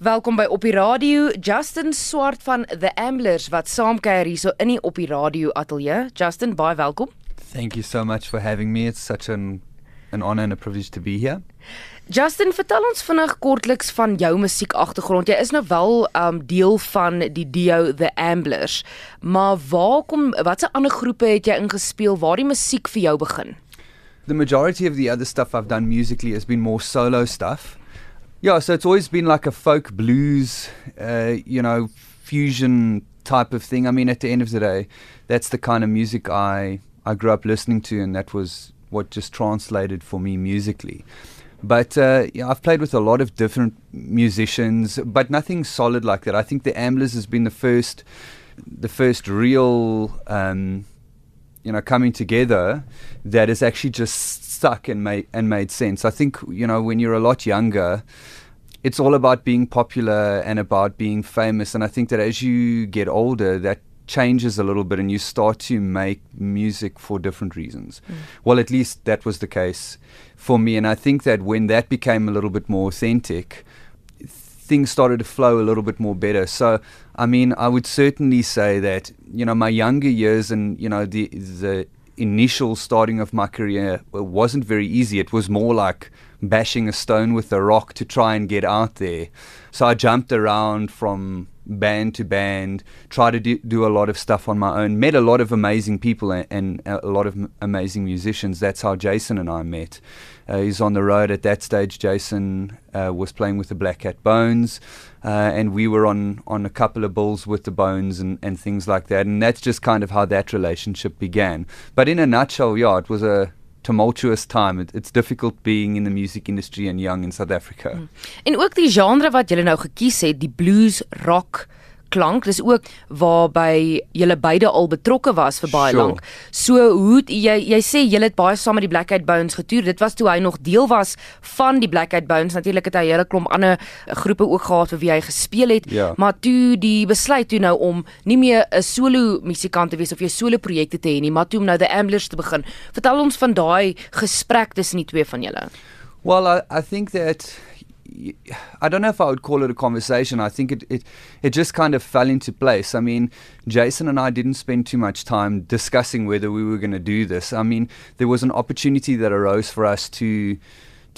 Welkom by Op die Radio. Justin Swart van The Amblers wat saamkuier hierso in die Op die Radio ateljee. Justin, baie welkom. Thank you so much for having me. It's such an an honor and a privilege to be here. Justin, vertel ons vinnig kortliks van jou musiekagtergrond. Jy is nou wel um deel van die duo The Amblers, maar waar kom watse ander groepe het jy ingespeel waar die musiek vir jou begin? The majority of the other stuff I've done musically has been more solo stuff. Yeah, so it's always been like a folk blues, uh, you know, fusion type of thing. I mean, at the end of the day, that's the kind of music I I grew up listening to, and that was what just translated for me musically. But uh, yeah, I've played with a lot of different musicians, but nothing solid like that. I think the Amblers has been the first, the first real, um, you know, coming together that has actually just stuck and made and made sense. I think you know when you're a lot younger, it's all about being popular and about being famous. And I think that as you get older, that changes a little bit and you start to make music for different reasons. Mm. Well, at least that was the case for me. And I think that when that became a little bit more authentic, things started to flow a little bit more better. So, I mean, I would certainly say that, you know, my younger years and, you know, the, the initial starting of my career wasn't very easy. It was more like bashing a stone with a rock to try and get out there. So I jumped around from band to band, tried to do, do, a lot of stuff on my own, met a lot of amazing people and, and a lot of m- amazing musicians. That's how Jason and I met. Uh, he's on the road at that stage. Jason uh, was playing with the Black Cat Bones, uh, and we were on, on a couple of bills with the Bones and, and things like that. And that's just kind of how that relationship began. But in a nutshell, yeah, it was a tumultuous time. It, it's difficult being in the music industry and young in South Africa. Mm. En ook die genre wat jy nou gekies het, die blues rock klank. Dis ook waarby julle beide al betrokke was vir baie sure. lank. So hoe jy jy sê julle het baie saam met die Black Eyed Bones getoer. Dit was toe hy nog deel was van die Black Eyed Bones. Natuurlik het hy 'n hele klomp ander groepe ook gehad vir wie hy gespeel het. Ja. Maar toe die besluit toe nou om nie meer 'n solo musikant te wees of jy solo projekte te hê nie, maar toe om nou the Amblers te begin. Vertel ons van daai gesprek tussen die twee van julle. Well, I I think that I don't know if I would call it a conversation. I think it, it it just kind of fell into place. I mean, Jason and I didn't spend too much time discussing whether we were going to do this. I mean, there was an opportunity that arose for us to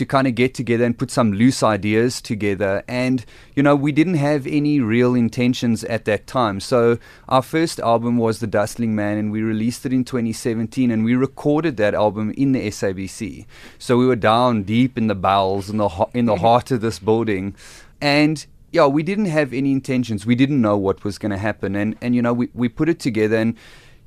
to kind of get together and put some loose ideas together. And, you know, we didn't have any real intentions at that time. So our first album was The Dustling Man, and we released it in 2017, and we recorded that album in the SABC. So we were down deep in the bowels, in the, in the heart of this building. And yeah, we didn't have any intentions. We didn't know what was going to happen. And, and, you know, we, we put it together and,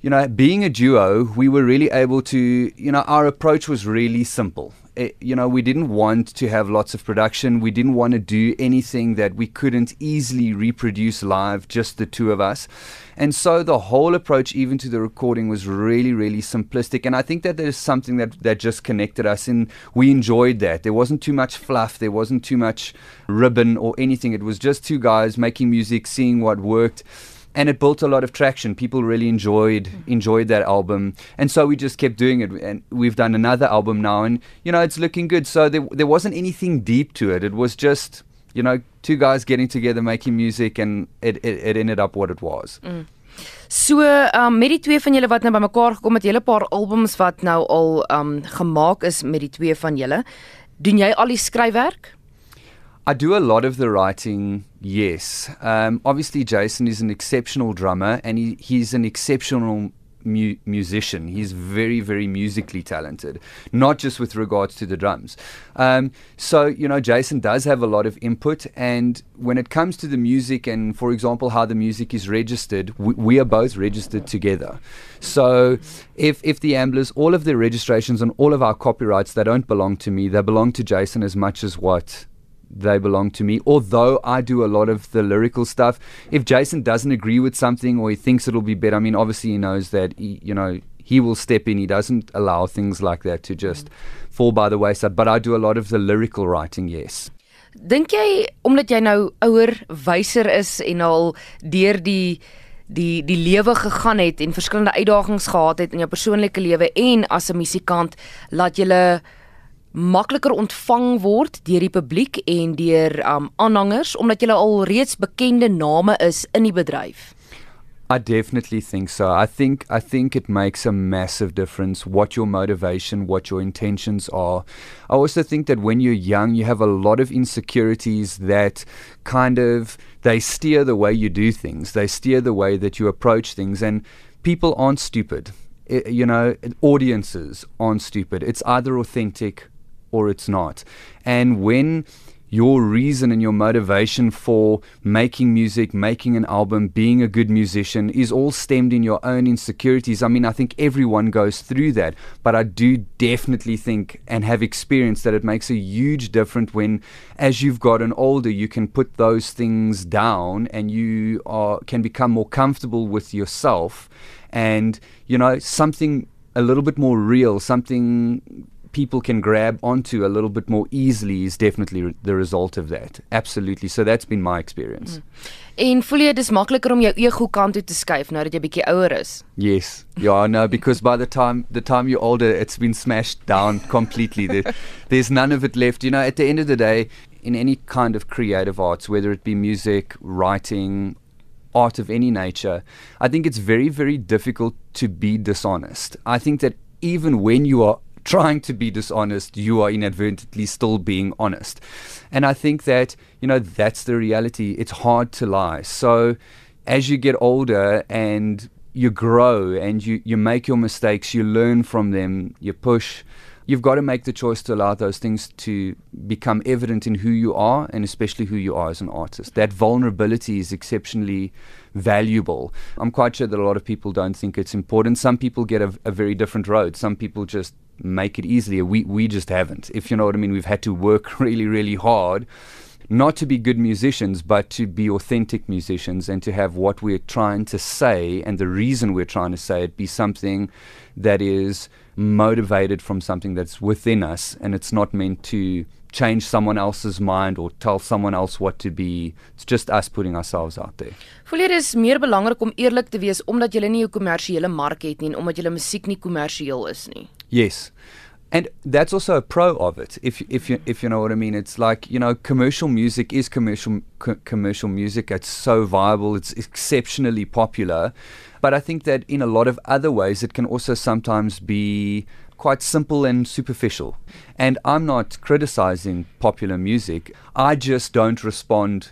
you know, being a duo, we were really able to, you know, our approach was really simple eh, you know, we didn't want to have lots of production. We didn't want to do anything that we couldn't easily reproduce live, just the two of us. And so the whole approach, even to the recording, was really, really simplistic. And I think that there's something that, that just connected us, and we enjoyed that. There wasn't too much fluff, there wasn't too much ribbon or anything. It was just two guys making music, seeing what worked and it built a lot of traction. People really enjoyed enjoyed that album, and so we just kept doing it. And we've done another album now, and you know it's looking good. So there there wasn't anything deep to it. It was just you know two guys getting together making music, and it it, it ended up what it was. Mm. So, um met die twee van julle wat nou bymekaar gekom het, hele paar albums wat nou al um gemaak is met die twee van julle. Doen jy al die skryfwerk? I do a lot of the writing, yes. Um, obviously, Jason is an exceptional drummer and he, he's an exceptional mu- musician. He's very, very musically talented, not just with regards to the drums. Um, so, you know, Jason does have a lot of input. And when it comes to the music and, for example, how the music is registered, we, we are both registered together. So, if, if the Amblers, all of the registrations and all of our copyrights, they don't belong to me, they belong to Jason as much as what they belong to me. Although I do a lot of the lyrical stuff. If Jason doesn't agree with something or he thinks it'll be better, I mean, obviously he knows that, he, you know, he will step in. He doesn't allow things like that to just mm. fall by the wayside. But I do a lot of the lyrical writing, yes. Dink jy omdat jy nou ouer, wyser is en al deur die die die lewe gegaan het en verskillende uitdagings gehad het in jou persoonlike lewe en as 'n musikant laat jy makliker ontvang word deur die publiek en deur um aanhangers omdat jy al reeds bekende name is in die bedryf? I definitely think so. I think I think it makes a massive difference what your motivation, what your intentions are. I also think that when you're young, you have a lot of insecurities that kind of they steer the way you do things. They steer the way that you approach things and people aren't stupid. It, you know, audiences aren't stupid. It's either authentic or it's not. And when your reason and your motivation for making music, making an album, being a good musician is all stemmed in your own insecurities. I mean, I think everyone goes through that, but I do definitely think and have experienced that it makes a huge difference when, as you've gotten older, you can put those things down and you are, can become more comfortable with yourself and, you know, something a little bit more real, something people can grab onto a little bit more easily is definitely re- the result of that. Absolutely. So that's been my experience. Mm. En voel jy dis makliker om jou ego kant toe te skuif nou dat jy bietjie ouer is? Yes. Yeah, no because by the time the time you're older it's been smashed down completely. there, there's none of it left. You know, at the end of the day in any kind of creative arts whether it be music, writing, art of any nature, I think it's very very difficult to be dishonest. I think that even when you are trying to be dishonest, you are inadvertently still being honest. And I think that, you know, that's the reality. It's hard to lie. So as you get older and you grow and you, you make your mistakes, you learn from them, you push. You've got to make the choice to allow those things to become evident in who you are and especially who you are as an artist. That vulnerability is exceptionally valuable. I'm quite sure that a lot of people don't think it's important. Some people get a, a very different road. Some people just make it easier. We we just haven't. If you know what I mean, we've had to work really really hard not to be good musicians, but to be authentic musicians and to have what we're trying to say and the reason we're trying to say it be something that is motivated from something that's within us and it's not meant to change someone else's mind or tell someone else what to be. It's just us putting ourselves out there. Voel jy dis meer belangrik om eerlik te wees omdat jy nie 'n kommersiële mark het nie en omdat jy musiek nie kommersieel is nie? Yes. And that's also a pro of it, if if you if you know what I mean. It's like you know, commercial music is commercial co- commercial music. It's so viable. It's exceptionally popular, but I think that in a lot of other ways, it can also sometimes be quite simple and superficial. And I'm not criticizing popular music. I just don't respond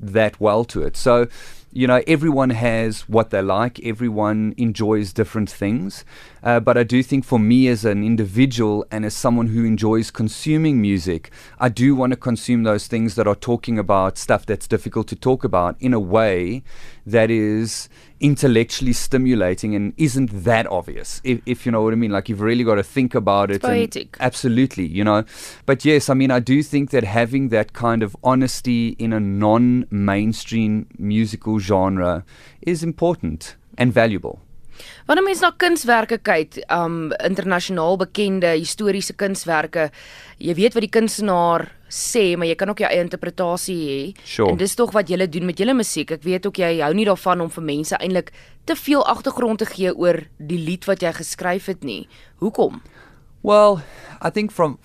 that well to it. So, you know, everyone has what they like, everyone enjoys different things. Uh, but I do think for me as an individual and as someone who enjoys consuming music, I do want to consume those things that are talking about stuff that's difficult to talk about in a way that is intellectually stimulating and isn't that obvious if, if you know what i mean. Like you've really got to think about it poetic. absolutely you know? But yes i mean i do think that having that kind of honesty in a non-mainstream musical genre is important and valuable Wanneer mens na kunswerke kyk, um internasionaal bekende historiese kunswerke, jy weet wat die kunstenaar sê, maar jy kan ook jou eie interpretasie hê. Sure. En dis tog wat jy doen met jou musiek. Ek weet ook jy hou nie daarvan om vir mense eintlik te veel agtergrond te gee oor die lied wat jy geskryf het nie. Hoekom? Well, I think from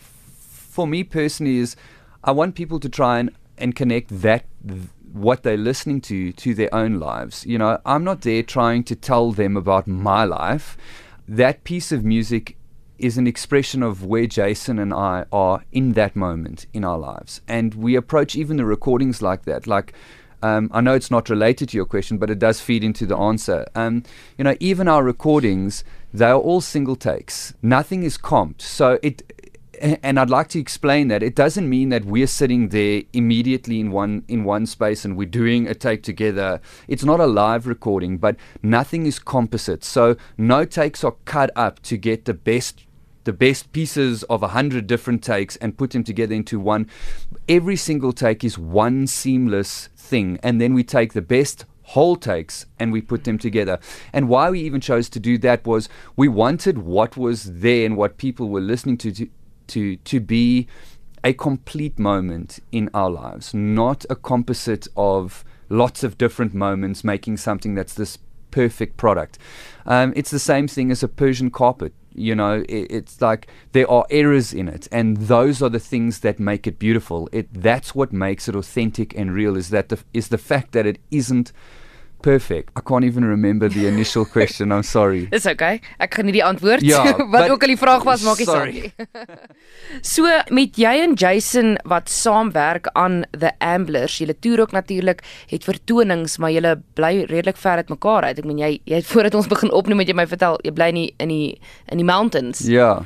for me personally is I want people to try and and connect that what they're listening to to their own lives. You know, I'm not there trying to tell them about my life. That piece of music is an expression of where Jason and I are in that moment in our lives. And we approach even the recordings like that. Like, um, I know it's not related to your question, but it does feed into the answer. Um, you know, even our recordings, they are all single takes. Nothing is comped. So it and I'd like to explain that it doesn't mean that we're sitting there immediately in one in one space and we're doing a take together. It's not a live recording, but nothing is composite. So no takes are cut up to get the best the best pieces of a hundred different takes and put them together into one. Every single take is one seamless thing, and then we take the best whole takes and we put them together. And why we even chose to do that was we wanted what was there and what people were listening to to, to, to be a complete moment in our lives, not a composite of lots of different moments making something that's this perfect product. Um, it's the same thing as a Persian carpet. You know, it, it's like there are errors in it, and those are the things that make it beautiful. It that's what makes it authentic and real. Is that the is the fact that it isn't perfect. I can't even remember the initial question. I'm sorry. Dis okay. Ek gaan nie die antwoord Ja, wat ook al die vraag was, maak nie saak sorry. so met jy en Jason wat saamwerk aan The Amblers, julle toer ook natuurlik, het vertonings, maar julle bly redelik ver uit mekaar uit. Ek meen jy jy het voordat ons begin opneem het jy my vertel, jy bly nie in die in die mountains. Yeah.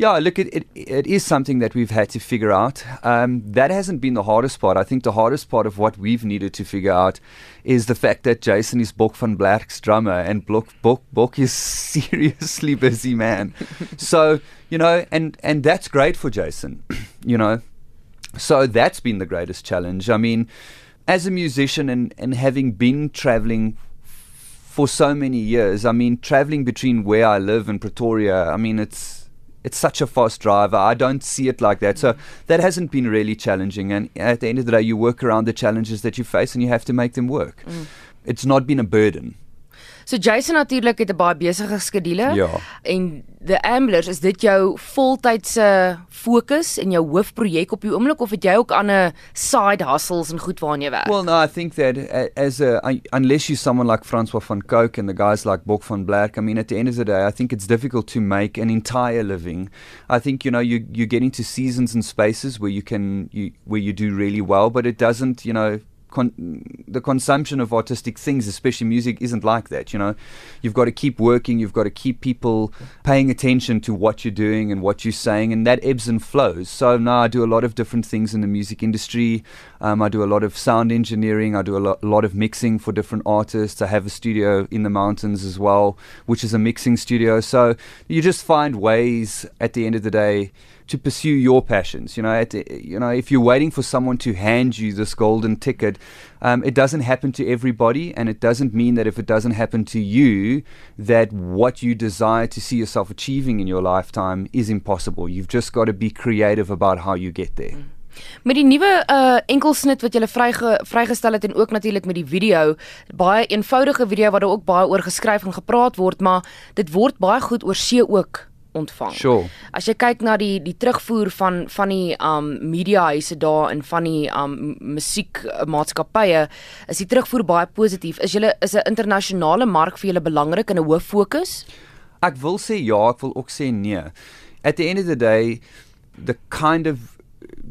Yeah, look, it, it, it is something that we've had to figure out. Um, that hasn't been the hardest part. I think the hardest part of what we've needed to figure out is the fact that Jason is Bok van Blerk's drummer and Bok, Bok, Bok is seriously busy man. so, you know, and, and that's great for Jason, you know. So that's been the greatest challenge. I mean, as a musician and, and having been traveling for so many years, I mean, traveling between where I live and Pretoria, I mean, it's it's such a fast driver. I don't see it like that. So mm. that hasn't been really challenging. And at the end of the day, you work around the challenges that you face and you have to make them work. Mm. It's not been a burden. So Jason natuurlik het 'n baie besige skedule Ja. en The Amblers, is dit jou voltydse fokus en jou hoofprojek op die oomblik of het jy ook ander side hustles en goed waaraan jy werk? Well, no, I think that a- as a unless you're someone like Francois van Coke and the guys like Bok van Black, I mean, at the end of the day, I think it's difficult to make an entire living. I think you know you you get into seasons and spaces where you can you where you do really well, but it doesn't you know. Con- the consumption of artistic things, especially music, isn't like that. You know, you've got to keep working. You've got to keep people paying attention to what you're doing and what you're saying, and that ebbs and flows. So now I do a lot of different things in the music industry. Um, I do a lot of sound engineering. I do a lot, a lot of mixing for different artists. I have a studio in the mountains as well, which is a mixing studio. So you just find ways at the end of the day to pursue your passions. You know, at you know, if you're waiting for someone to hand you this golden ticket, um, it doesn't happen to everybody, and it doesn't mean that if it doesn't happen to you, that what you desire to see yourself achieving in your lifetime is impossible. You've just got to be creative about how you get there. Met die nuwe uh enkelsnit wat jy vryge, vrygestel het en ook natuurlik met die video, baie eenvoudige video wat daar ook baie oor geskryf en gepraat word, maar dit word baie goed oor see ook ontvang. Sure. As jy kyk na die die terugvoer van van die um mediahuise daar en van die um musiekmaatskappye, is die terugvoer baie positief. Is julle is 'n internasionale mark vir julle belangrik en 'n hoof fokus? Ek wil sê ja, ek wil ook sê nee. At the end of the day, the kind of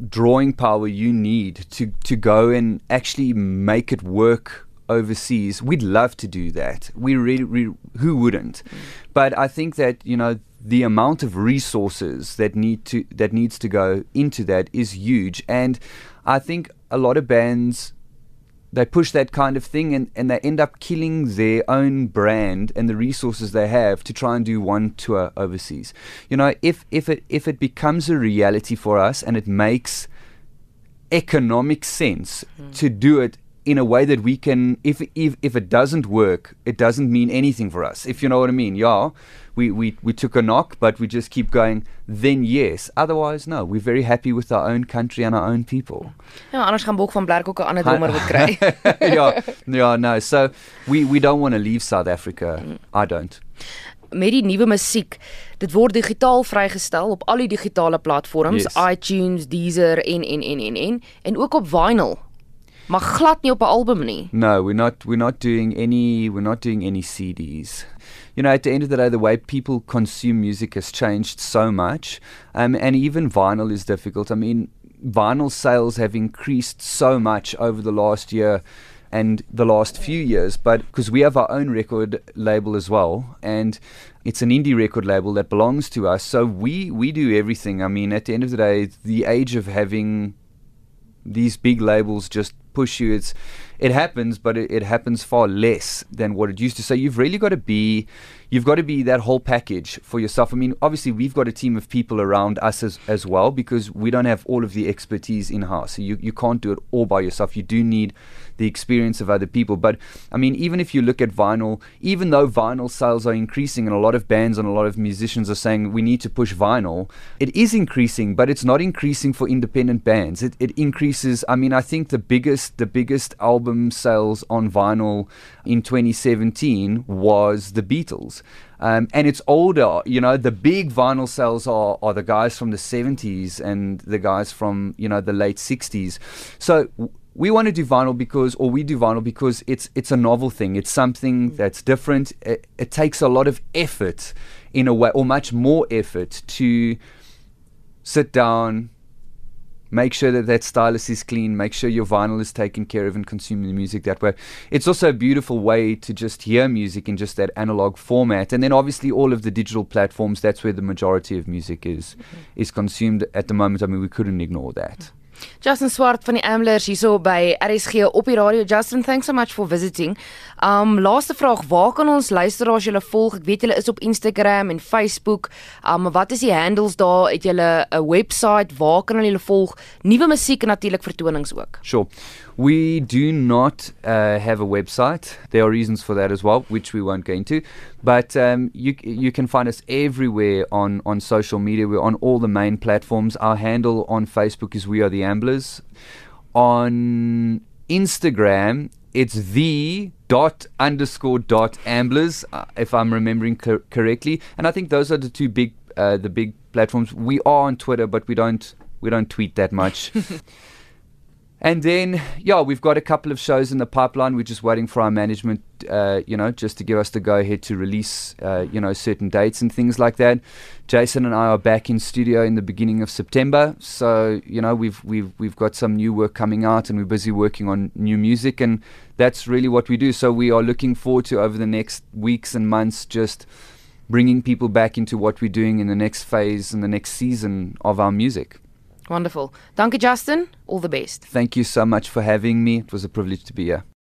drawing power you need to to go and actually make it work overseas, we'd love to do that. We really, really who wouldn't? But I think that, you know, the amount of resources that need to that needs to go into that is huge and I think a lot of bands they push that kind of thing and, and they end up killing their own brand and the resources they have to try and do one tour overseas. You know, if if it if it becomes a reality for us and it makes economic sense hmm. to do it in a way that we can if if if it doesn't work, it doesn't mean anything for us. If you know what I mean. Yeah. We, we, we took a knock, but we just keep going, then yes. Otherwise, no. We're very happy with our own country and our own people. Ja, anders gaan Bok van Blerk ook 'n ander drummer moet kry. yeah, yeah, no. So we, we don't want to leave South Africa. I don't. met die nuwe musiek. Dit word digitaal vrygestel op al die digitale platforms, Yes. iTunes, Deezer en en en en en en ook op vinyl. Maar glad nie op 'n album nie. No, we're not. We're not doing any. We're not doing any CDs. You know, at the end of the day, the way people consume music has changed so much, um, and even vinyl is difficult. I mean, vinyl sales have increased so much over the last year and the last few years, but because we have our own record label as well, and it's an indie record label that belongs to us, so we we do everything. I mean, at the end of the day, the age of having these big labels just push you. It's it happens, but it, it happens far less than what it used to. So you've really got to be, you've got to be that whole package for yourself. I mean, obviously we've got a team of people around us as, as well because we don't have all of the expertise in house. So you you can't do it all by yourself. You do need the experience of other people. But I mean, even if you look at vinyl, even though vinyl sales are increasing and a lot of bands and a lot of musicians are saying we need to push vinyl, it is increasing, but it's not increasing for independent bands. It, it increases, I mean, I think the biggest biggest the biggest album sales on vinyl in 2017 was the Beatles. Um, and it's older, you know, the big vinyl sales are, are the guys from the 70s and the guys from, you know, the late 60s. So we want to do vinyl because, or we do vinyl because it's it's a novel thing. It's something that's different. It, it takes a lot of effort, in a way, or much more effort to sit down, make sure that that stylus is clean, make sure your vinyl is taken care of, and consume the music that way. It's also a beautiful way to just hear music in just that analog format, and then obviously all of the digital platforms. That's where the majority of music is mm-hmm. is consumed at the moment. I mean, we couldn't ignore that. Justin Swart van die Amblers hierso by RSG op die radio. Justin, thanks so much for visiting. Um laaste vraag, waar kan ons luisteraars julle volg? Ek weet julle is op Instagram en Facebook. Um wat is die handles daar? Het julle 'n webwerf? Waar kan hulle julle volg? Nuwe musiek en natuurlik vertonings ook. Sure. We do not uh, have a website. There are reasons for that as well, which we won't go into. But um, you you can find us everywhere on on social media. We're on all the main platforms. Our handle on Facebook is We Are the Amblers. On Instagram, it's the dot underscore dot amblers, uh, if I'm remembering cor- correctly. And I think those are the two big uh, the big platforms. We are on Twitter, but we don't we don't tweet that much. And then, yeah, we've got a couple of shows in the pipeline. We're just waiting for our management, uh, you know, just to give us the go ahead to release, uh, you know, certain dates and things like that. Jason and I are back in studio in the beginning of September, so you know we've we've we've got some new work coming out, and we're busy working on new music, and that's really what we do. So we are looking forward to over the next weeks and months just bringing people back into what we're doing in the next phase and the next season of our music. Wonderful. Dankie Justin. All the best. Thank you so much for having me. It was a privilege to be here.